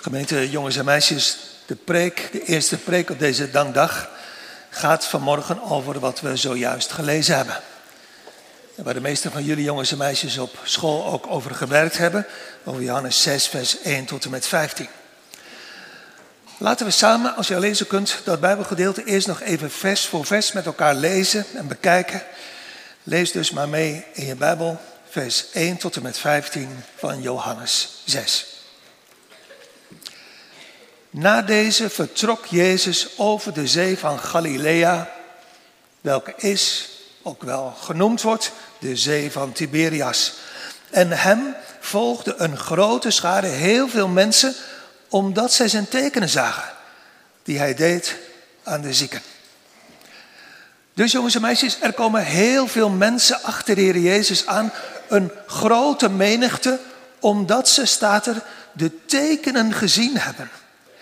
Gemeente jongens en meisjes, de preek, de eerste preek op deze dankdag, gaat vanmorgen over wat we zojuist gelezen hebben. En waar de meeste van jullie jongens en meisjes op school ook over gewerkt hebben, over Johannes 6, vers 1 tot en met 15. Laten we samen, als je lezen kunt, dat Bijbelgedeelte eerst nog even vers voor vers met elkaar lezen en bekijken. Lees dus maar mee in je Bijbel, vers 1 tot en met 15 van Johannes 6. Na deze vertrok Jezus over de zee van Galilea, welke is, ook wel genoemd wordt, de zee van Tiberias. En hem volgde een grote schare, heel veel mensen, omdat zij zijn tekenen zagen, die hij deed aan de zieken. Dus jongens en meisjes, er komen heel veel mensen achter de Heer Jezus aan, een grote menigte, omdat ze, staat er, de tekenen gezien hebben.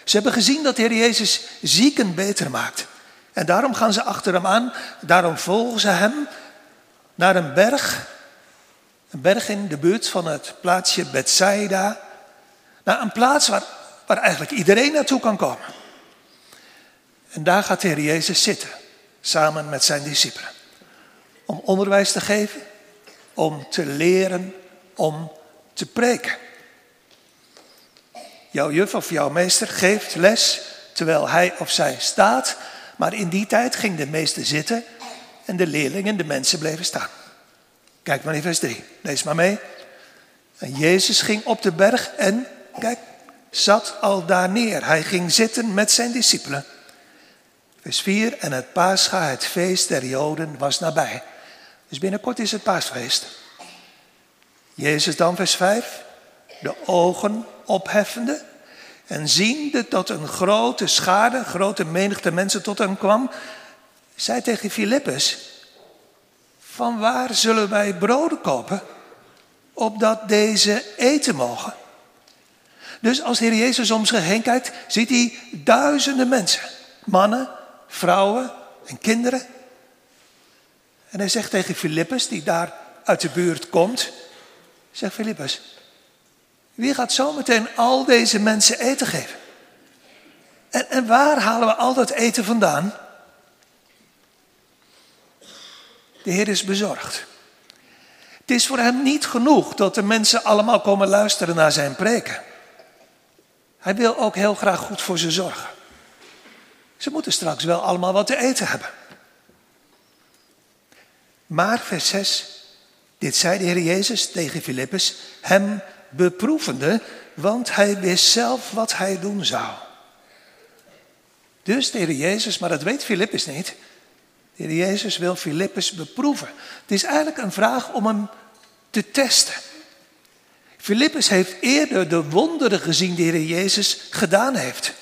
Ze hebben gezien dat de Heer Jezus zieken beter maakt. En daarom gaan ze achter hem aan, daarom volgen ze hem naar een berg. Een berg in de buurt van het plaatsje Bethsaida. Naar een plaats waar, waar eigenlijk iedereen naartoe kan komen. En daar gaat de Heer Jezus zitten, samen met zijn discipelen. Om onderwijs te geven, om te leren, om te preken. Jouw juf of jouw meester geeft les terwijl hij of zij staat, maar in die tijd ging de meester zitten en de leerlingen, de mensen bleven staan. Kijk maar in vers 3, lees maar mee. En Jezus ging op de berg en, kijk, zat al daar neer. Hij ging zitten met zijn discipelen. Vers 4, en het paascha, het feest der Joden, was nabij. Dus binnenkort is het paasfeest. Jezus dan, vers 5, de ogen opheffende en ziende dat een grote schade, grote menigte mensen tot hem kwam, zei tegen Filippus, van waar zullen wij broden kopen, opdat deze eten mogen? Dus als de Heer Jezus om zich heen kijkt, ziet hij duizenden mensen, mannen, vrouwen en kinderen. En hij zegt tegen Filippus, die daar uit de buurt komt, zegt Filippus, wie gaat zometeen al deze mensen eten geven? En, en waar halen we al dat eten vandaan? De Heer is bezorgd. Het is voor hem niet genoeg dat de mensen allemaal komen luisteren naar zijn preken. Hij wil ook heel graag goed voor ze zorgen. Ze moeten straks wel allemaal wat te eten hebben. Maar vers 6, dit zei de Heer Jezus tegen Filippus, hem beproevende, want hij wist zelf wat hij doen zou. Dus de Heer Jezus, maar dat weet Filippus niet. De Heer Jezus wil Filippus beproeven. Het is eigenlijk een vraag om hem te testen. Filippus heeft eerder de wonderen gezien die de Heer Jezus gedaan heeft.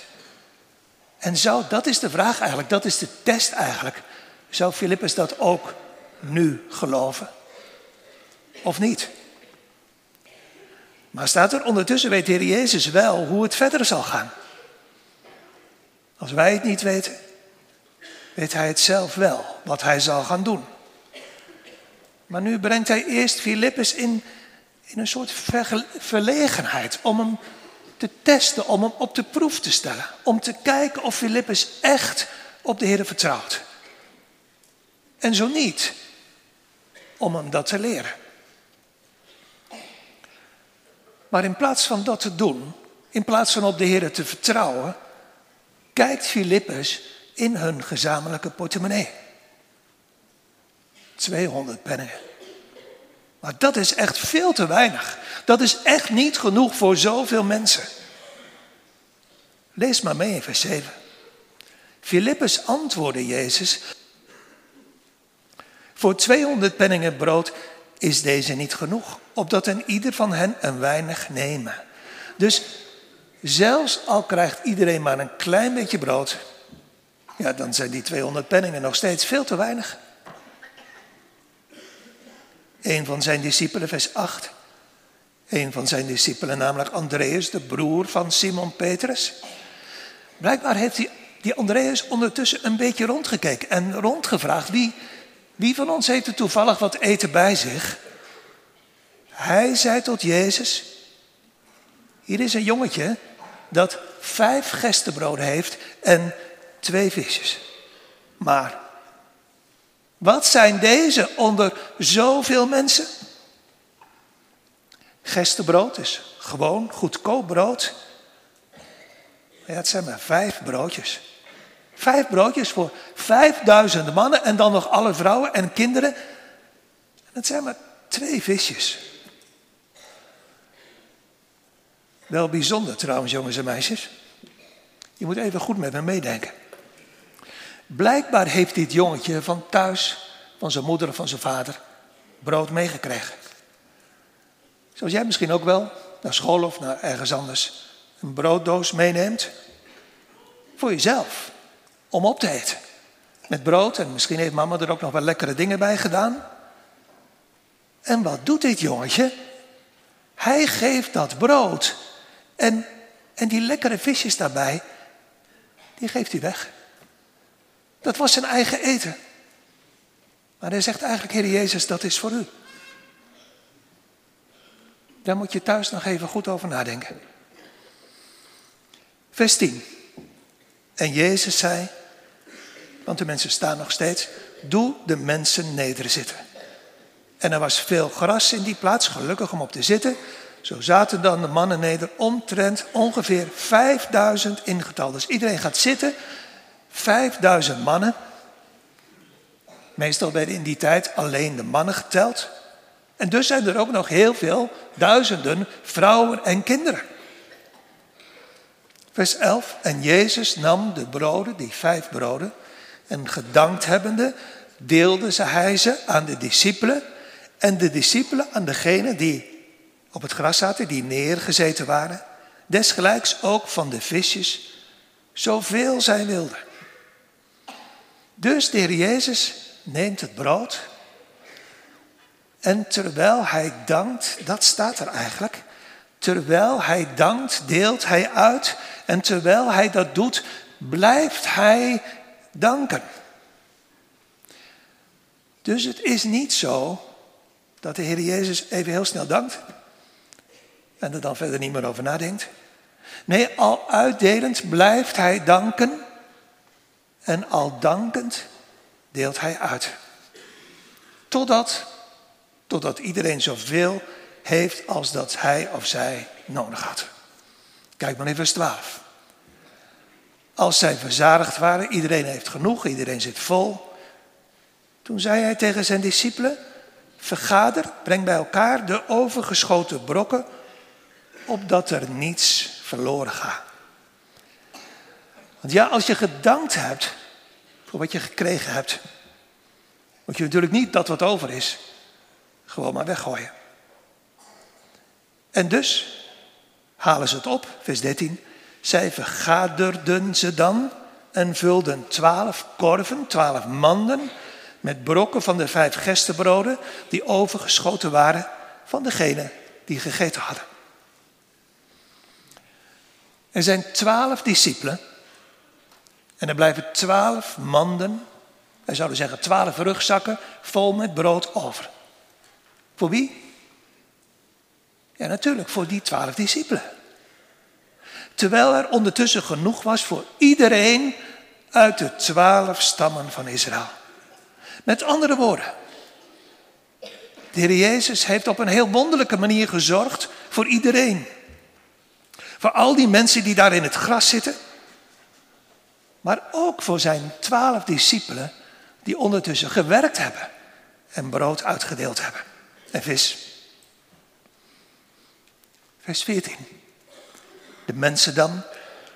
En zou, dat is de vraag eigenlijk, dat is de test eigenlijk. Zou Filippus dat ook nu geloven? Of niet? Maar staat er ondertussen weet de Heer Jezus wel hoe het verder zal gaan. Als wij het niet weten, weet Hij het zelf wel, wat Hij zal gaan doen. Maar nu brengt Hij eerst Filippus in, in een soort verlegenheid om hem te testen, om hem op de proef te stellen. Om te kijken of Filippus echt op de Heer vertrouwt. En zo niet, om hem dat te leren. Maar in plaats van dat te doen, in plaats van op de Heer te vertrouwen, kijkt Filippus in hun gezamenlijke portemonnee. 200 penningen. Maar dat is echt veel te weinig. Dat is echt niet genoeg voor zoveel mensen. Lees maar mee in vers 7. Filippus antwoordde Jezus: Voor 200 penningen brood is deze niet genoeg, opdat een ieder van hen een weinig nemen. Dus zelfs al krijgt iedereen maar een klein beetje brood, ja, dan zijn die 200 penningen nog steeds veel te weinig. Een van zijn discipelen, vers 8. Een van zijn discipelen, namelijk Andreas, de broer van Simon Petrus. Blijkbaar heeft die, die Andreas ondertussen een beetje rondgekeken en rondgevraagd wie, wie van ons heeft er toevallig wat eten bij zich? Hij zei tot Jezus, hier is een jongetje dat vijf gestenbroden heeft en twee visjes. Maar wat zijn deze onder zoveel mensen? Gestenbrood is gewoon goedkoop brood. Ja, het zijn maar vijf broodjes. Vijf broodjes voor vijfduizend mannen en dan nog alle vrouwen en kinderen. En het zijn maar twee visjes. Wel bijzonder trouwens, jongens en meisjes. Je moet even goed met me meedenken. Blijkbaar heeft dit jongetje van thuis, van zijn moeder of van zijn vader, brood meegekregen. Zoals jij misschien ook wel naar school of naar ergens anders een brooddoos meeneemt. Voor jezelf, om op te eten. Met brood en misschien heeft mama er ook nog wel lekkere dingen bij gedaan. En wat doet dit jongetje? Hij geeft dat brood en, en die lekkere visjes daarbij, die geeft hij weg. Dat was zijn eigen eten. Maar hij zegt eigenlijk, Heer Jezus, dat is voor u. Daar moet je thuis nog even goed over nadenken. Vers 10. En Jezus zei, want de mensen staan nog steeds, doe de mensen nederzitten. En er was veel gras in die plaats, gelukkig om op te zitten. Zo zaten dan de mannen neder, omtrent ongeveer 5000 in getal. Dus iedereen gaat zitten, 5000 mannen. Meestal werden in die tijd alleen de mannen geteld. En dus zijn er ook nog heel veel, duizenden vrouwen en kinderen. Vers 11. En Jezus nam de broden, die vijf broden, en gedankt hebbende, deelde ze hij ze aan de discipelen. En de discipelen aan degenen die op het gras zaten, die neergezeten waren. Desgelijks ook van de visjes, zoveel zij wilden. Dus de Heer Jezus neemt het brood. En terwijl hij dankt, dat staat er eigenlijk. Terwijl hij dankt, deelt hij uit. En terwijl hij dat doet, blijft hij danken. Dus het is niet zo dat de Heer Jezus even heel snel dankt en er dan verder niet meer over nadenkt. Nee, al uitdelend blijft hij danken en al dankend deelt hij uit. Totdat, totdat iedereen zoveel heeft als dat hij of zij nodig had. Kijk maar in vers 12. Als zij verzadigd waren, iedereen heeft genoeg, iedereen zit vol. Toen zei hij tegen zijn discipelen, vergader, breng bij elkaar de overgeschoten brokken, opdat er niets verloren gaat. Want ja, als je gedankt hebt voor wat je gekregen hebt, moet je natuurlijk niet dat wat over is, gewoon maar weggooien. En dus halen ze het op, vers 13. Zij vergaderden ze dan en vulden twaalf korven, twaalf manden, met brokken van de vijf gestenbroden die overgeschoten waren van degene die gegeten hadden. Er zijn twaalf discipelen en er blijven twaalf manden, wij zouden zeggen twaalf rugzakken, vol met brood over. Voor wie? Ja, natuurlijk voor die twaalf discipelen. Terwijl er ondertussen genoeg was voor iedereen uit de twaalf stammen van Israël. Met andere woorden, de Heer Jezus heeft op een heel wonderlijke manier gezorgd voor iedereen. Voor al die mensen die daar in het gras zitten. Maar ook voor zijn twaalf discipelen die ondertussen gewerkt hebben en brood uitgedeeld hebben. En vis. Vers 14. De mensen dan,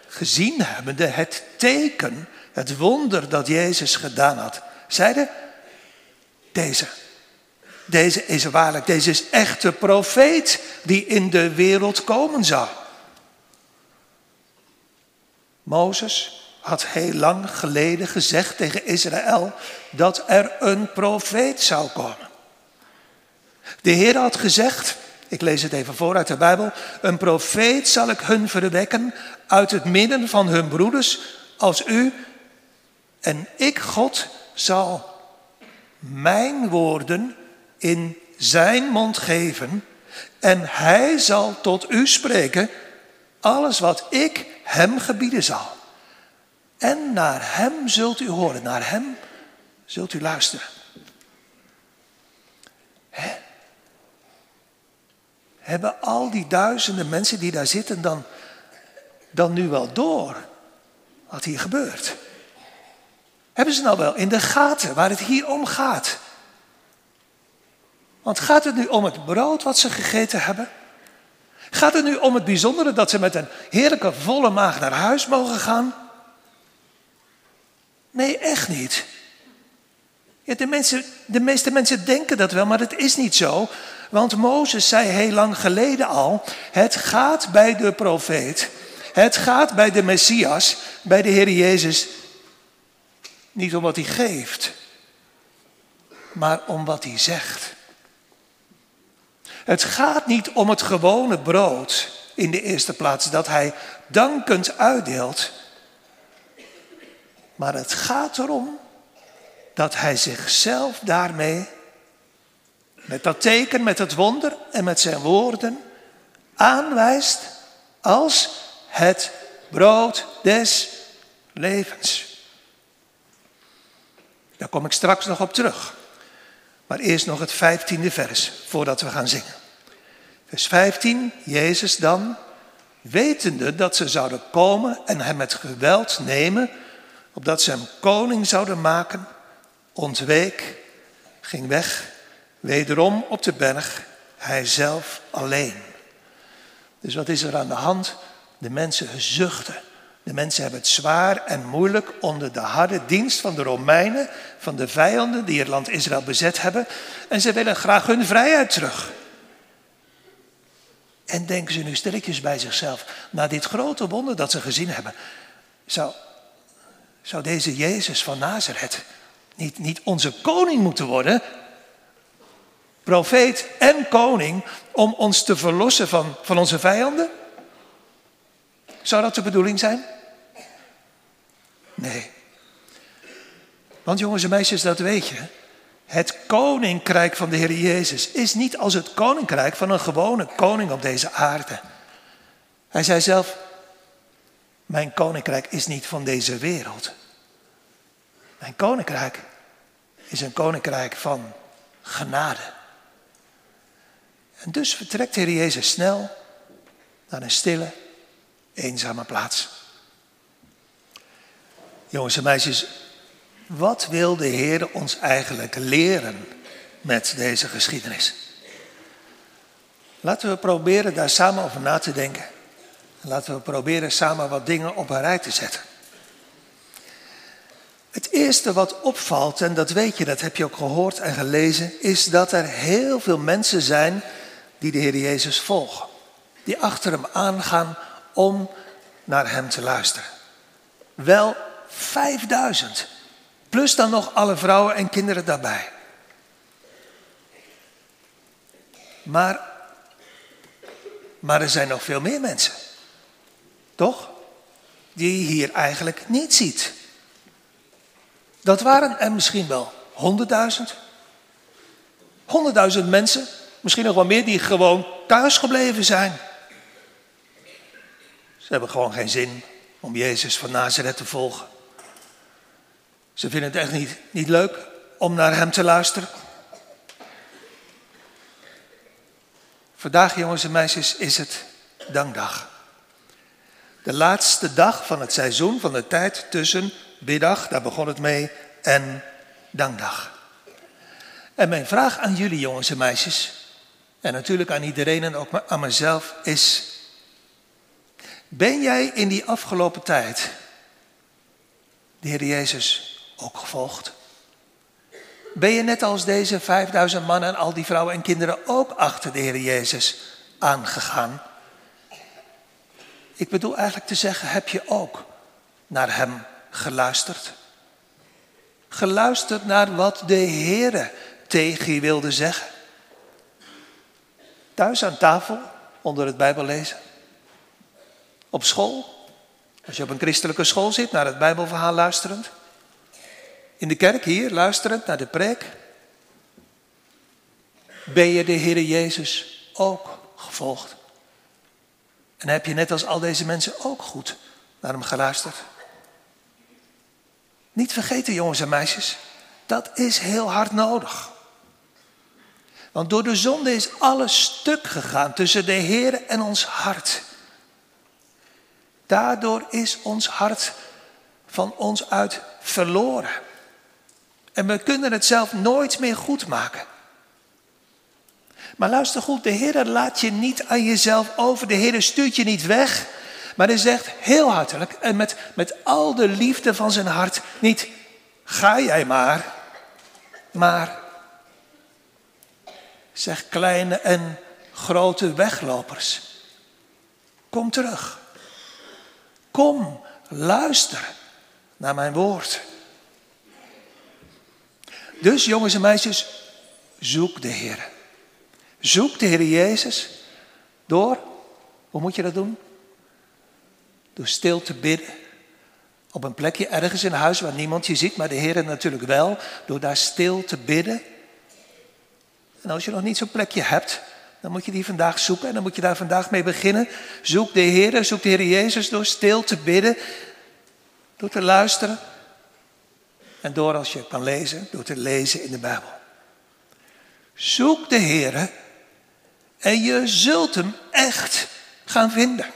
gezien hebbende het teken, het wonder dat Jezus gedaan had, zeiden, deze, deze is waarlijk, deze is echt de profeet die in de wereld komen zou. Mozes had heel lang geleden gezegd tegen Israël dat er een profeet zou komen. De Heer had gezegd, ik lees het even voor uit de Bijbel, een profeet zal ik hun verwekken uit het midden van hun broeders als u. En ik, God, zal mijn woorden in zijn mond geven en hij zal tot u spreken alles wat ik hem gebieden zal. En naar hem zult u horen, naar hem zult u luisteren. Hè? Hebben al die duizenden mensen die daar zitten dan, dan nu wel door wat hier gebeurt? Hebben ze nou wel in de gaten waar het hier om gaat? Want gaat het nu om het brood wat ze gegeten hebben? Gaat het nu om het bijzondere dat ze met een heerlijke volle maag naar huis mogen gaan? Nee, echt niet. Ja, de, mensen, de meeste mensen denken dat wel, maar het is niet zo. Want Mozes zei heel lang geleden al: het gaat bij de profeet, het gaat bij de Messias, bij de Heer Jezus, niet om wat hij geeft, maar om wat hij zegt. Het gaat niet om het gewone brood in de eerste plaats dat hij dankend uitdeelt. Maar het gaat erom dat hij zichzelf daarmee, met dat teken, met het wonder en met zijn woorden, aanwijst als het brood des levens. Daar kom ik straks nog op terug. Maar eerst nog het vijftiende vers voordat we gaan zingen. Vers 15, Jezus dan, wetende dat ze zouden komen en hem met geweld nemen, opdat ze hem koning zouden maken, ontweek, ging weg, wederom op de berg, hij zelf alleen. Dus wat is er aan de hand? De mensen zuchten. De mensen hebben het zwaar en moeilijk onder de harde dienst van de Romeinen, van de vijanden die het land Israël bezet hebben. En ze willen graag hun vrijheid terug. En denken ze nu stilletjes bij zichzelf, na dit grote wonder dat ze gezien hebben, zou, zou deze Jezus van Nazareth niet, niet onze koning moeten worden? Profeet en koning om ons te verlossen van, van onze vijanden? Zou dat de bedoeling zijn? Nee. Want jongens en meisjes, dat weet je. Het koninkrijk van de Heer Jezus is niet als het koninkrijk van een gewone koning op deze aarde. Hij zei zelf, mijn koninkrijk is niet van deze wereld. Mijn koninkrijk is een koninkrijk van genade. En dus vertrekt de Heer Jezus snel naar een stille, eenzame plaats. Jongens en meisjes, wat wil de Heer ons eigenlijk leren met deze geschiedenis? Laten we proberen daar samen over na te denken. Laten we proberen samen wat dingen op een rij te zetten. Het eerste wat opvalt, en dat weet je, dat heb je ook gehoord en gelezen, is dat er heel veel mensen zijn die de Heer Jezus volgen. Die achter hem aangaan om naar hem te luisteren. Wel 5000. Plus dan nog alle vrouwen en kinderen daarbij. Maar, maar er zijn nog veel meer mensen. Toch? Die je hier eigenlijk niet ziet. Dat waren er misschien wel honderdduizend. Honderdduizend mensen, misschien nog wel meer, die gewoon thuis gebleven zijn. Ze hebben gewoon geen zin om Jezus van Nazareth te volgen. Ze vinden het echt niet, niet leuk om naar hem te luisteren. Vandaag, jongens en meisjes, is het dankdag. De laatste dag van het seizoen, van de tijd tussen biddag, daar begon het mee, en dankdag. En mijn vraag aan jullie, jongens en meisjes, en natuurlijk aan iedereen en ook aan mezelf, is: Ben jij in die afgelopen tijd de Heer Jezus ook gevolgd? Ben je net als deze 5000 mannen en al die vrouwen en kinderen ook achter de Heer Jezus aangegaan? Ik bedoel eigenlijk te zeggen, heb je ook naar Hem geluisterd? Geluisterd naar wat de Heer tegen je wilde zeggen? Thuis aan tafel, onder het Bijbellezen? Op school? Als je op een christelijke school zit, naar het Bijbelverhaal luisterend? In de kerk hier, luisterend naar de preek, ben je de Heer Jezus ook gevolgd? En heb je net als al deze mensen ook goed naar hem geluisterd? Niet vergeten, jongens en meisjes, dat is heel hard nodig. Want door de zonde is alles stuk gegaan tussen de Heer en ons hart. Daardoor is ons hart van ons uit verloren. En we kunnen het zelf nooit meer goed maken. Maar luister goed, de Heer laat je niet aan jezelf over. De Heer stuurt je niet weg. Maar hij zegt heel hartelijk en met, met al de liefde van zijn hart niet, ga jij maar, maar zeg kleine en grote weglopers, kom terug. Kom, luister naar mijn woord. Dus jongens en meisjes, zoek de Heer. Zoek de Heer Jezus door, hoe moet je dat doen? Door stil te bidden. Op een plekje ergens in huis waar niemand je ziet, maar de Heer natuurlijk wel. Door daar stil te bidden. En als je nog niet zo'n plekje hebt, dan moet je die vandaag zoeken en dan moet je daar vandaag mee beginnen. Zoek de Heer, zoek de Heer Jezus door stil te bidden, door te luisteren. En door als je kan lezen, door te lezen in de Bijbel. Zoek de Heer en je zult hem echt gaan vinden.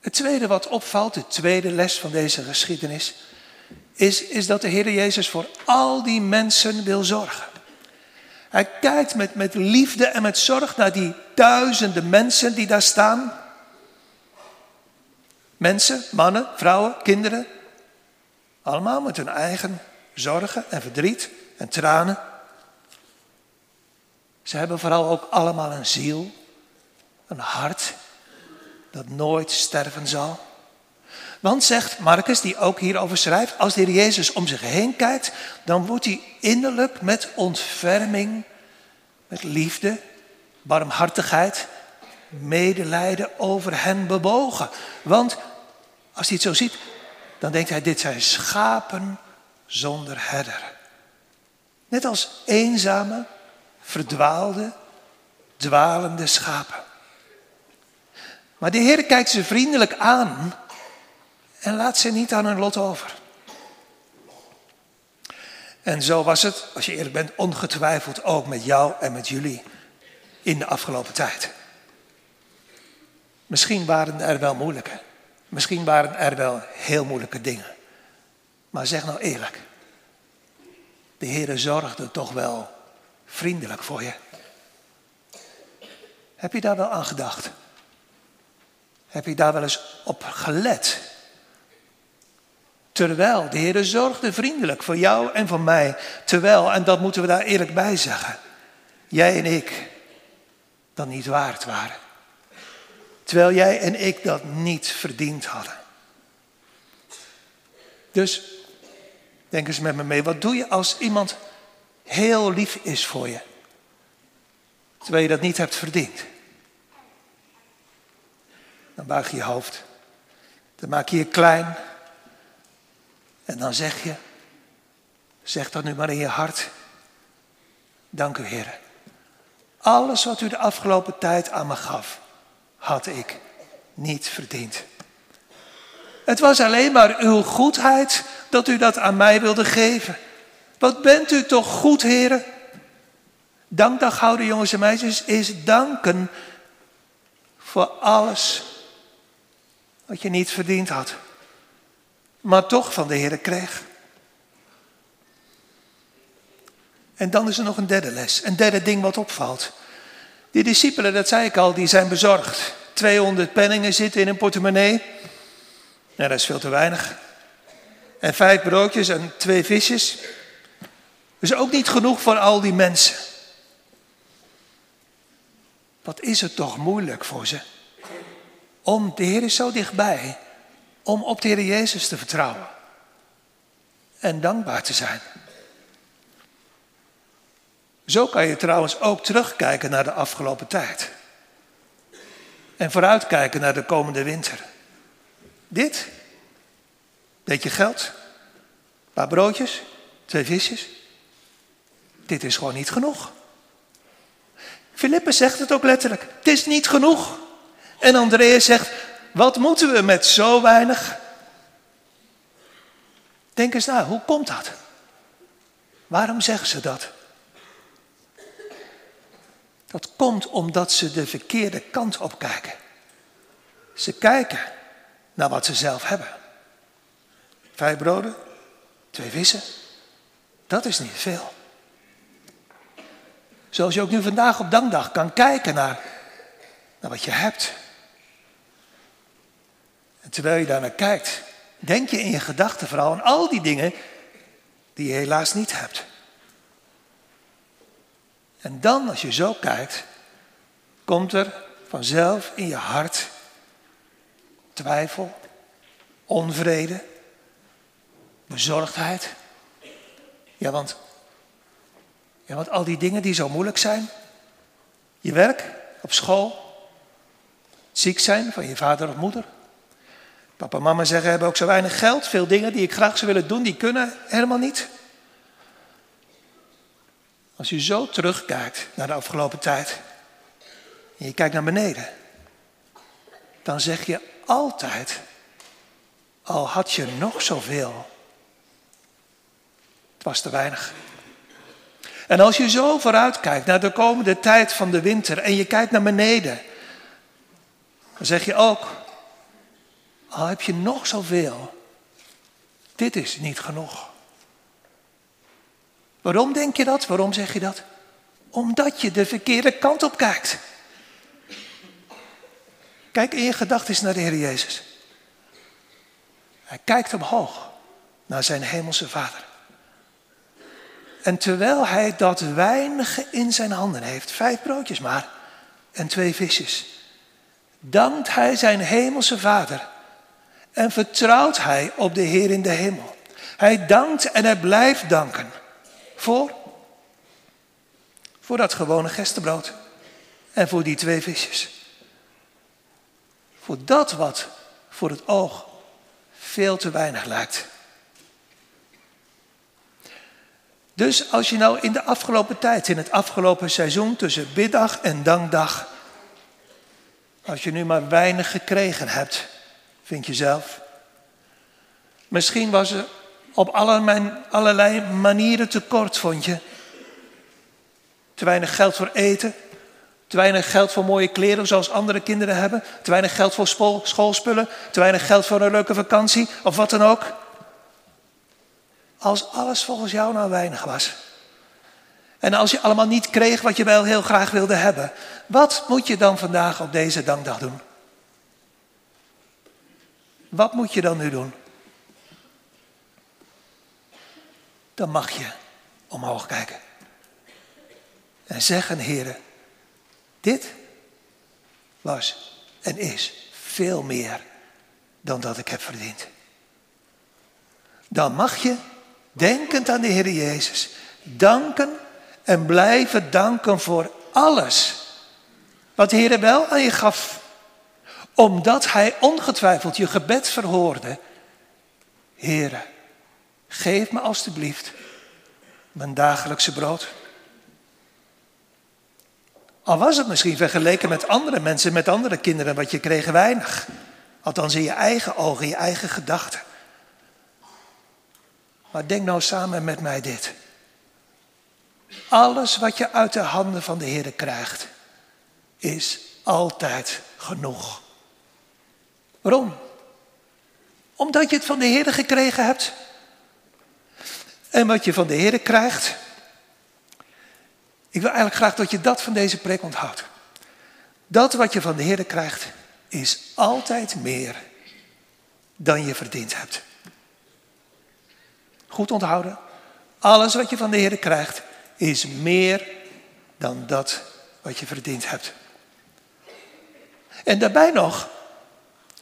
Het tweede wat opvalt, de tweede les van deze geschiedenis, is, is dat de Heer Jezus voor al die mensen wil zorgen. Hij kijkt met, met liefde en met zorg naar die duizenden mensen die daar staan. Mensen, mannen, vrouwen, kinderen. Allemaal met hun eigen zorgen en verdriet en tranen. Ze hebben vooral ook allemaal een ziel, een hart dat nooit sterven zal. Want zegt Marcus, die ook hierover schrijft, als de Heer Jezus om zich heen kijkt, dan wordt hij innerlijk met ontferming, met liefde, barmhartigheid, medelijden over hen bewogen. Want als hij het zo ziet, dan denkt hij, dit zijn schapen zonder herder. Net als eenzame, verdwaalde, dwalende schapen. Maar de Heer kijkt ze vriendelijk aan en laat ze niet aan hun lot over. En zo was het, als je eerlijk bent, ongetwijfeld ook met jou en met jullie in de afgelopen tijd. Misschien waren er wel moeilijke, misschien waren er wel heel moeilijke dingen. Maar zeg nou eerlijk, de Heer zorgde toch wel vriendelijk voor je. Heb je daar wel aan gedacht? Heb je daar wel eens op gelet? Terwijl de Heer zorgde vriendelijk voor jou en voor mij. Terwijl, en dat moeten we daar eerlijk bij zeggen, jij en ik dat niet waard waren. Terwijl jij en ik dat niet verdiend hadden. Dus, denk eens met me mee, wat doe je als iemand heel lief is voor je? Terwijl je dat niet hebt verdiend. Dan buig je je hoofd. Dan maak je je klein. En dan zeg je, zeg dat nu maar in je hart. Dank u Heer. Alles wat u de afgelopen tijd aan me gaf, had ik niet verdiend. Het was alleen maar uw goedheid dat u dat aan mij wilde geven. Wat bent u toch goed, heren? Dankdag houden, jongens en meisjes, is danken voor alles wat je niet verdiend had, maar toch van de Heer kreeg. En dan is er nog een derde les, een derde ding wat opvalt. Die discipelen, dat zei ik al, die zijn bezorgd. 200 penningen zitten in een portemonnee. Nou, dat is veel te weinig. En vijf broodjes en twee visjes. Dus ook niet genoeg voor al die mensen. Wat is het toch moeilijk voor ze? Om, de Heer is zo dichtbij, om op de Heer Jezus te vertrouwen. En dankbaar te zijn. Zo kan je trouwens ook terugkijken naar de afgelopen tijd. En vooruitkijken naar de komende winter. Dit, beetje geld, een paar broodjes, twee visjes. Dit is gewoon niet genoeg. Filippus zegt het ook letterlijk. Het is niet genoeg. En Andreas zegt, wat moeten we met zo weinig? Denk eens na, hoe komt dat? Waarom zeggen ze dat? Dat komt omdat ze de verkeerde kant op kijken. Ze kijken naar wat ze zelf hebben. Vijf broden, twee vissen, dat is niet veel. Zoals je ook nu vandaag op dankdag kan kijken naar, naar wat je hebt. En terwijl je daar naar kijkt, denk je in je gedachten vooral aan al die dingen die je helaas niet hebt. En dan, als je zo kijkt, komt er vanzelf in je hart twijfel, onvrede, bezorgdheid. Ja, want, ja, want al die dingen die zo moeilijk zijn, je werk op school, ziek zijn van je vader of moeder. Papa en mama zeggen hebben ook zo weinig geld, veel dingen die ik graag zou willen doen, die kunnen helemaal niet. Als je zo terugkijkt naar de afgelopen tijd en je kijkt naar beneden, dan zeg je altijd, al had je nog zoveel, het was te weinig. En als je zo vooruit kijkt naar de komende tijd van de winter en je kijkt naar beneden, dan zeg je ook, al heb je nog zoveel, dit is niet genoeg. Waarom denk je dat? Waarom zeg je dat? Omdat je de verkeerde kant op kijkt. Kijk in je gedachten naar de Heer Jezus. Hij kijkt omhoog naar zijn hemelse Vader. En terwijl hij dat weinige in zijn handen heeft, vijf broodjes maar en twee visjes, dankt hij zijn hemelse Vader en vertrouwt hij op de Heer in de hemel. Hij dankt en hij blijft danken. Voor? Voor dat gewone gestenbrood. En voor die twee visjes. Voor dat wat voor het oog veel te weinig lijkt. Dus als je nou in de afgelopen tijd, in het afgelopen seizoen tussen biddag en dankdag, als je nu maar weinig gekregen hebt, vind je zelf. Misschien was er op allerlei manieren tekort, vond je. Te weinig geld voor eten, te weinig geld voor mooie kleren zoals andere kinderen hebben, te weinig geld voor schoolspullen, te weinig geld voor een leuke vakantie of wat dan ook. Als alles volgens jou nou weinig was. En als je allemaal niet kreeg wat je wel heel graag wilde hebben, wat moet je dan vandaag op deze dankdag doen? Wat moet je dan nu doen? Dan mag je omhoog kijken. En zeggen, heren, dit was en is veel meer dan dat ik heb verdiend. Dan mag je, denkend aan de Heer Jezus, danken en blijven danken voor alles wat de Heer wel aan je gaf. Omdat Hij ongetwijfeld je gebed verhoorde. Heren, Geef me alstublieft mijn dagelijkse brood. Al was het misschien vergeleken met andere mensen, met andere kinderen, wat je kreeg weinig. Althans in je eigen ogen, je eigen gedachten. Maar denk nou samen met mij dit. Alles wat je uit de handen van de Heer krijgt, is altijd genoeg. Waarom? Omdat je het van de Heer gekregen hebt. En wat je van de Heer krijgt. Ik wil eigenlijk graag dat je dat van deze preek onthoudt. Dat wat je van de Heer krijgt is altijd meer dan je verdiend hebt. Goed onthouden. Alles wat je van de Heer krijgt is meer dan dat wat je verdiend hebt. En daarbij nog,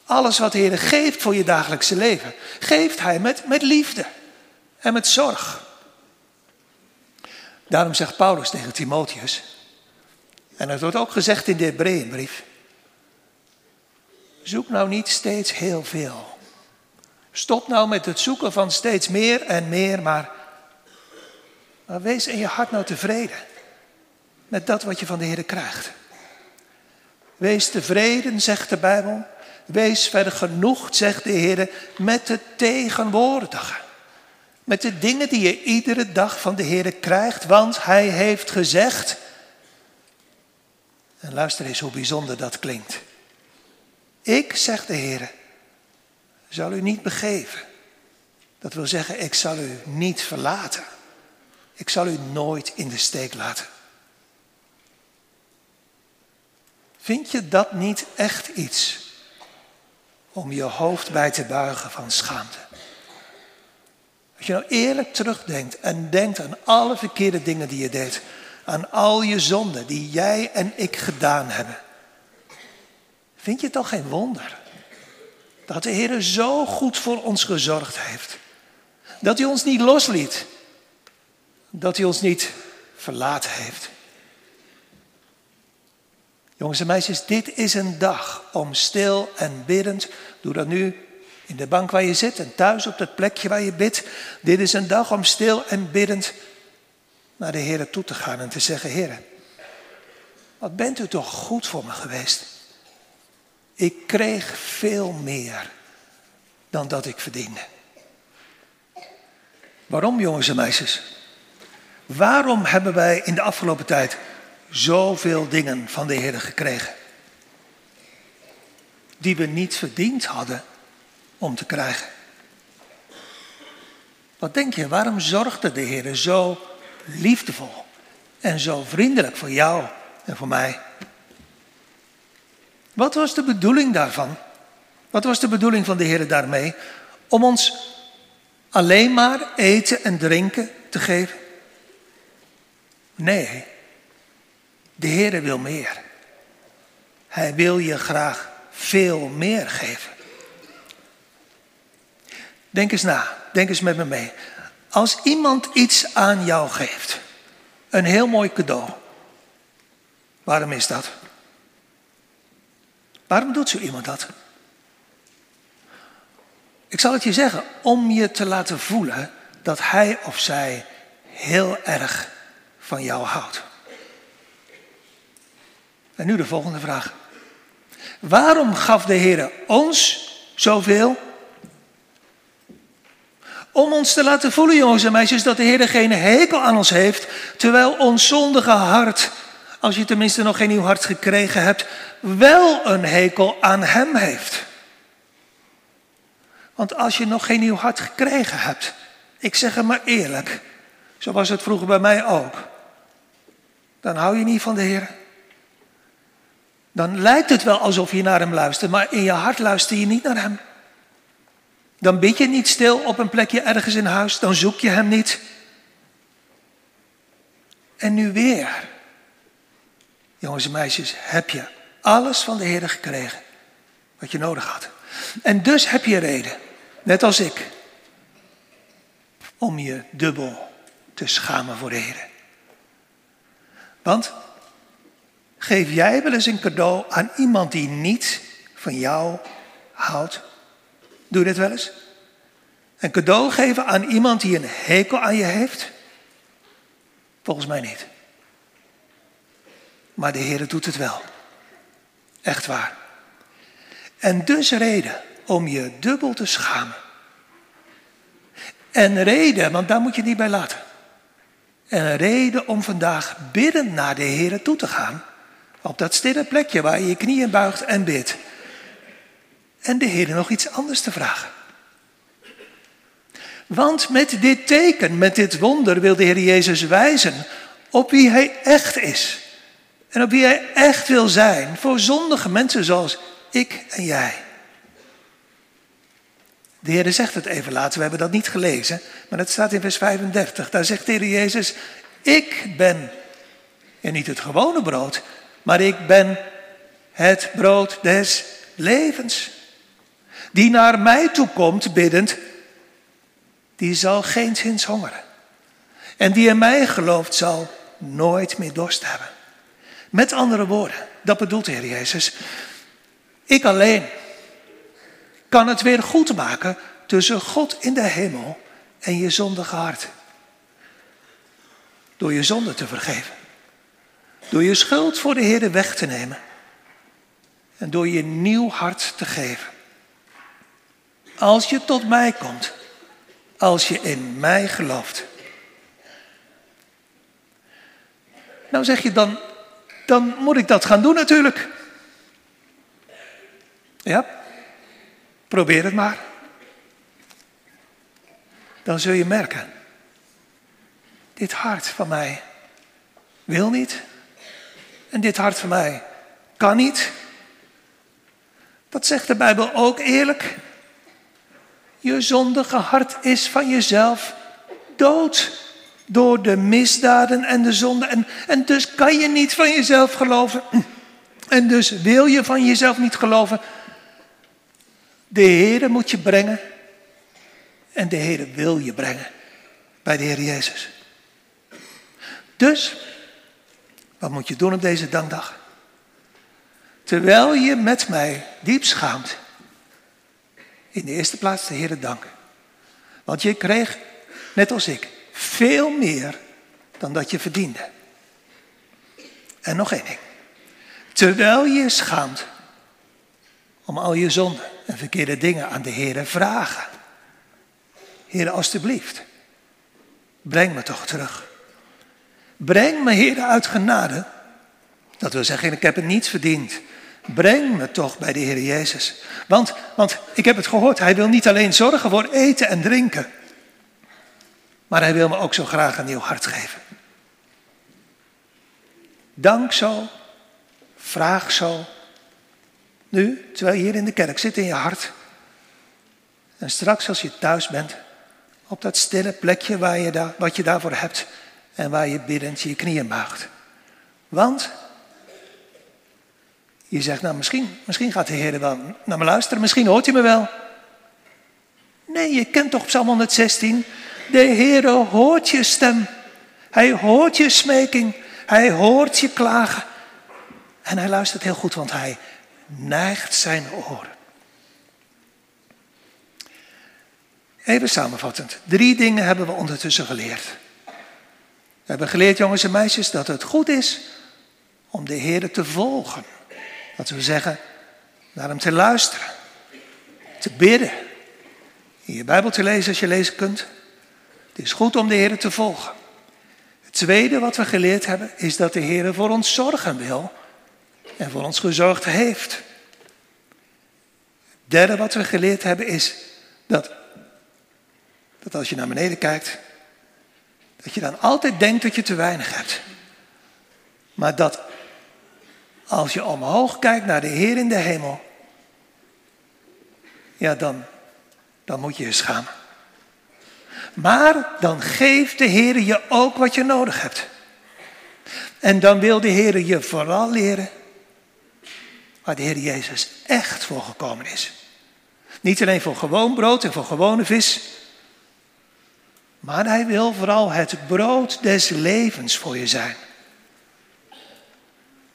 alles wat de Heer geeft voor je dagelijkse leven, geeft Hij met, met liefde en met zorg. Daarom zegt Paulus tegen Timotheus, en dat wordt ook gezegd in de Hebreeënbrief, zoek nou niet steeds heel veel. Stop nou met het zoeken van steeds meer en meer, maar, wees in je hart nou tevreden. met dat wat je van de Heer krijgt. Wees tevreden, zegt de Bijbel. Wees vergenoegd, zegt de Heer, met het tegenwoordige. Met de dingen die je iedere dag van de Heer krijgt, want Hij heeft gezegd. En luister eens hoe bijzonder dat klinkt. Ik, zegt de Heer, zal u niet begeven. Dat wil zeggen, ik zal u niet verlaten. Ik zal u nooit in de steek laten. Vind je dat niet echt iets om je hoofd bij te buigen van schaamte? Als je nou eerlijk terugdenkt en denkt aan alle verkeerde dingen die je deed, aan al je zonden die jij en ik gedaan hebben, vind je het toch geen wonder dat de Heer zo goed voor ons gezorgd heeft? Dat hij ons niet losliet, dat hij ons niet verlaten heeft. Jongens en meisjes, dit is een dag om stil en biddend, doe dat nu in de bank waar je zit en thuis op dat plekje waar je bidt. Dit is een dag om stil en biddend naar de Heer toe te gaan en te zeggen, Heer, wat bent u toch goed voor me geweest. Ik kreeg veel meer dan dat ik verdiende. Waarom, jongens en meisjes? Waarom hebben wij in de afgelopen tijd zoveel dingen van de Heer gekregen? Die we niet verdiend hadden om te krijgen. Wat denk je, waarom zorgde de Heer zo liefdevol en zo vriendelijk voor jou en voor mij? Wat was de bedoeling daarvan? Wat was de bedoeling van de Heer daarmee? Om ons alleen maar eten en drinken te geven? Nee, de Heer wil meer. Hij wil je graag veel meer geven. Denk eens na, denk eens met me mee. Als iemand iets aan jou geeft, een heel mooi cadeau, waarom is dat? Waarom doet zo iemand dat? Ik zal het je zeggen, om je te laten voelen dat hij of zij heel erg van jou houdt. En nu de volgende vraag. Waarom gaf de Heer ons zoveel? Om ons te laten voelen, jongens en meisjes, dat de Heer geen hekel aan ons heeft, terwijl ons zondige hart, als je tenminste nog geen nieuw hart gekregen hebt, wel een hekel aan Hem heeft. Want als je nog geen nieuw hart gekregen hebt, ik zeg het maar eerlijk, zo was het vroeger bij mij ook, dan hou je niet van de Heer. Dan lijkt het wel alsof je naar Hem luistert, maar in je hart luister je niet naar Hem. Dan bid je niet stil op een plekje ergens in huis, dan zoek je Hem niet. En nu weer, jongens en meisjes, heb je alles van de Heer gekregen wat je nodig had. En dus heb je reden, net als ik, om je dubbel te schamen voor de Heer. Want geef jij wel eens een cadeau aan iemand die niet van jou houdt? Doe je dit wel eens? Een cadeau geven aan iemand die een hekel aan je heeft? Volgens mij niet. Maar de Heer doet het wel. Echt waar. En dus reden om je dubbel te schamen. En reden, want daar moet je niet bij laten. En reden om vandaag bidden naar de Heer toe te gaan. Op dat stille plekje waar je je knieën buigt en bidt. En de Heer nog iets anders te vragen. Want met dit teken, met dit wonder wil de Heer Jezus wijzen op wie Hij echt is. En op wie Hij echt wil zijn voor zondige mensen zoals ik en jij. De Heer zegt het even later, we hebben dat niet gelezen, maar het staat in vers 35. Daar zegt de Heer Jezus, ik ben, en niet het gewone brood, maar ik ben het brood des levens. Die naar mij toe komt biddend, die zal geen zins hongeren. En die in mij gelooft zal nooit meer dorst hebben. Met andere woorden, dat bedoelt de Heer Jezus. Ik alleen kan het weer goed maken tussen God in de hemel en je zondige hart. Door je zonde te vergeven. Door je schuld voor de Heer weg te nemen. En door je nieuw hart te geven. Als je tot mij komt. Als je in mij gelooft. Nou zeg je dan, dan moet ik dat gaan doen natuurlijk. Ja, probeer het maar. Dan zul je merken, dit hart van mij wil niet. En dit hart van mij kan niet. Dat zegt de Bijbel ook eerlijk. Je zondige hart is van jezelf dood door de misdaden en de zonde. En, en dus kan je niet van jezelf geloven. En dus wil je van jezelf niet geloven. De Heer moet je brengen. En de Heer wil je brengen bij de Heer Jezus. Dus, wat moet je doen op deze dankdag? Terwijl je met mij diep schaamt, in de eerste plaats de Heer danken. Want je kreeg, net als ik, veel meer dan dat je verdiende. En nog één ding. Terwijl je je schaamt om al je zonden en verkeerde dingen aan de Heer vragen. Heer, alstublieft, breng me toch terug. Breng me, Heer, uit genade. Dat wil zeggen, ik heb het niet verdiend. Breng me toch bij de Heer Jezus. Want, want ik heb het gehoord, Hij wil niet alleen zorgen voor eten en drinken. Maar Hij wil me ook zo graag een nieuw hart geven. Dank zo, vraag zo. Nu, terwijl je hier in de kerk zit in je hart. En straks als je thuis bent, op dat stille plekje waar je daar, wat je daarvoor hebt en waar je biddend je knieën buigt. Want je zegt, nou misschien, misschien gaat de Heer wel naar me luisteren, misschien hoort hij me wel. Nee, je kent toch Psalm 116? De Heer hoort je stem. Hij hoort je smeking. Hij hoort je klagen. En hij luistert heel goed, want hij neigt zijn oren. Even samenvattend. Drie dingen hebben we ondertussen geleerd. We hebben geleerd, jongens en meisjes, dat het goed is om de Heer te volgen. Dat we zeggen, naar hem te luisteren, te bidden, in je Bijbel te lezen als je lezen kunt. Het is goed om de Heer te volgen. Het tweede wat we geleerd hebben is dat de Heer voor ons zorgen wil en voor ons gezorgd heeft. Het derde wat we geleerd hebben is dat, dat als je naar beneden kijkt, dat je dan altijd denkt dat je te weinig hebt. Maar dat als je omhoog kijkt naar de Heer in de hemel, ja dan, dan moet je je schamen. Maar dan geeft de Heer je ook wat je nodig hebt. En dan wil de Heer je vooral leren waar de Heer Jezus echt voor gekomen is. Niet alleen voor gewoon brood en voor gewone vis. Maar hij wil vooral het brood des levens voor je zijn.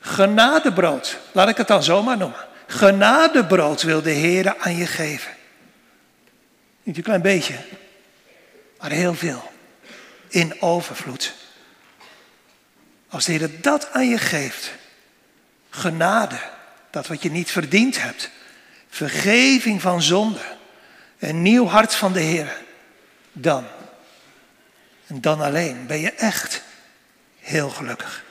Genadebrood, laat ik het dan zomaar noemen. Genadebrood wil de Heer aan je geven. Niet een klein beetje, maar heel veel. In overvloed. Als de Heer dat aan je geeft, genade, dat wat je niet verdiend hebt, vergeving van zonde, een nieuw hart van de Heer, dan, en dan alleen, ben je echt heel gelukkig.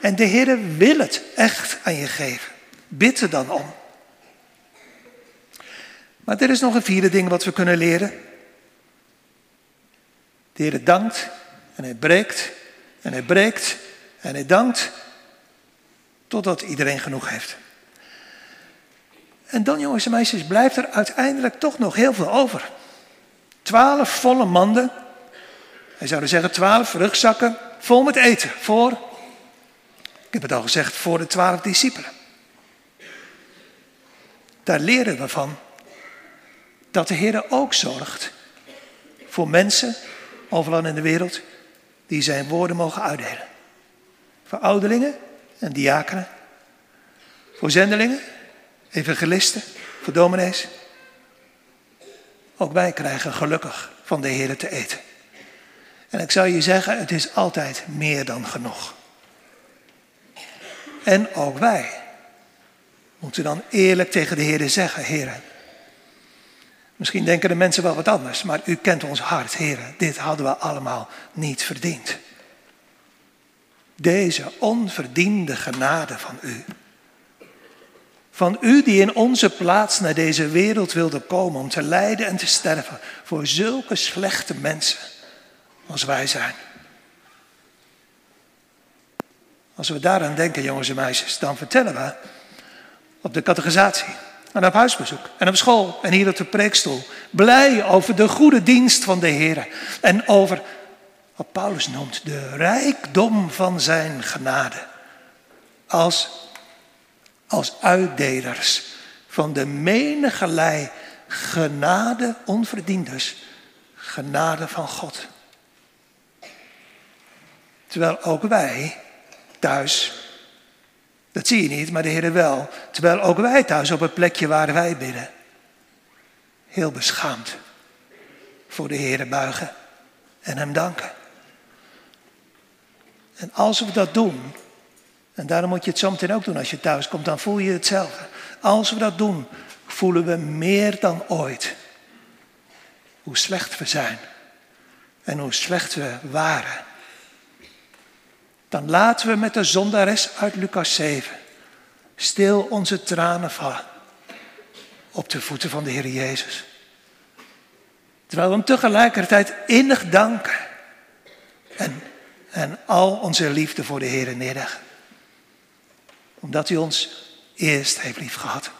En de Heer wil het echt aan je geven. Bid er dan om. Maar er is nog een vierde ding wat we kunnen leren. De Heer dankt en hij breekt en hij breekt en hij dankt totdat iedereen genoeg heeft. En dan, jongens en meisjes, blijft er uiteindelijk toch nog heel veel over. Twaalf volle manden. Hij zou zeggen twaalf rugzakken vol met eten voor, ik heb het al gezegd, voor de twaalf discipelen. Daar leren we van dat de Heer ook zorgt voor mensen overal in de wereld die zijn woorden mogen uitdelen. Voor ouderlingen en diakenen, voor zendelingen, evangelisten, voor dominees. Ook wij krijgen gelukkig van de Heer te eten. En ik zou je zeggen, het is altijd meer dan genoeg. En ook wij moeten dan eerlijk tegen de Heer zeggen, Heer. Misschien denken de mensen wel wat anders, maar u kent ons hart, Heer. Dit hadden we allemaal niet verdiend. Deze onverdiende genade van u. Van u die in onze plaats naar deze wereld wilde komen om te lijden en te sterven voor zulke slechte mensen als wij zijn. Als we daaraan denken, jongens en meisjes, dan vertellen we op de catechisatie en op huisbezoek en op school en hier op de preekstoel blij over de goede dienst van de Heer en over wat Paulus noemt de rijkdom van zijn genade. Als, als uitdelers van de menigelei genade, onverdiend dus, genade van God. Terwijl ook wij thuis, dat zie je niet, maar de Heer wel. Terwijl ook wij thuis op het plekje waar wij bidden, heel beschaamd voor de Heer buigen en Hem danken. En als we dat doen, en daarom moet je het zometeen ook doen als je thuis komt, dan voel je hetzelfde. Als we dat doen, voelen we meer dan ooit hoe slecht we zijn en hoe slecht we waren dan laten we met de zondares uit Lucas 7 stil onze tranen vallen op de voeten van de Heer Jezus. Terwijl we hem tegelijkertijd innig danken en, en al onze liefde voor de Heer neerleggen. Omdat hij ons eerst heeft lief gehad.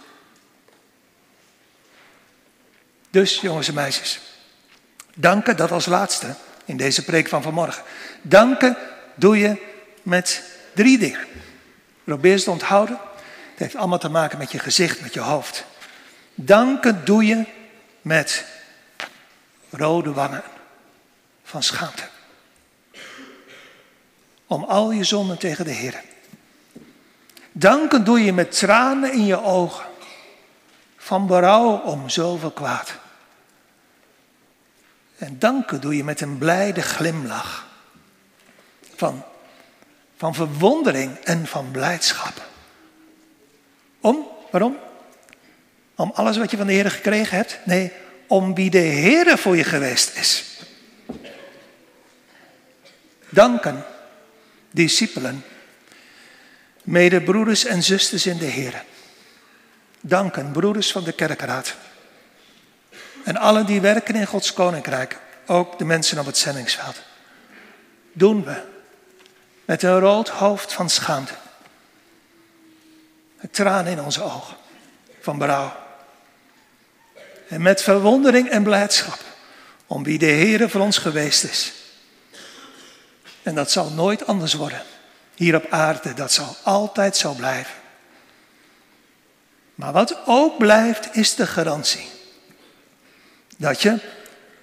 Dus jongens en meisjes, danken dat als laatste in deze preek van vanmorgen. Danken doe je met drie dingen. Probeer ze te onthouden. Het heeft allemaal te maken met je gezicht, met je hoofd. Danken doe je met rode wangen van schaamte. Om al je zonden tegen de Heer. Danken doe je met tranen in je ogen. Van berouw om zoveel kwaad. En danken doe je met een blijde glimlach. Van van verwondering en van blijdschap. Om, waarom? Om alles wat je van de Heer gekregen hebt? Nee, om wie de Heer voor je geweest is. Danken, discipelen, medebroeders en zusters in de Heer. Danken, broeders van de kerkraad. En allen die werken in Gods koninkrijk, ook de mensen op het zendingsveld. Doen we met een rood hoofd van schaamte. Met tranen in onze ogen van berouw. En met verwondering en blijdschap om wie de Heer voor ons geweest is. En dat zal nooit anders worden. Hier op aarde, dat zal altijd zo blijven. Maar wat ook blijft, is de garantie. Dat je,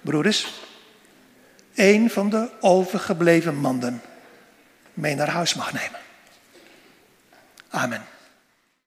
broeders, een van de overgebleven mannen mee naar huis mag nemen. Amen.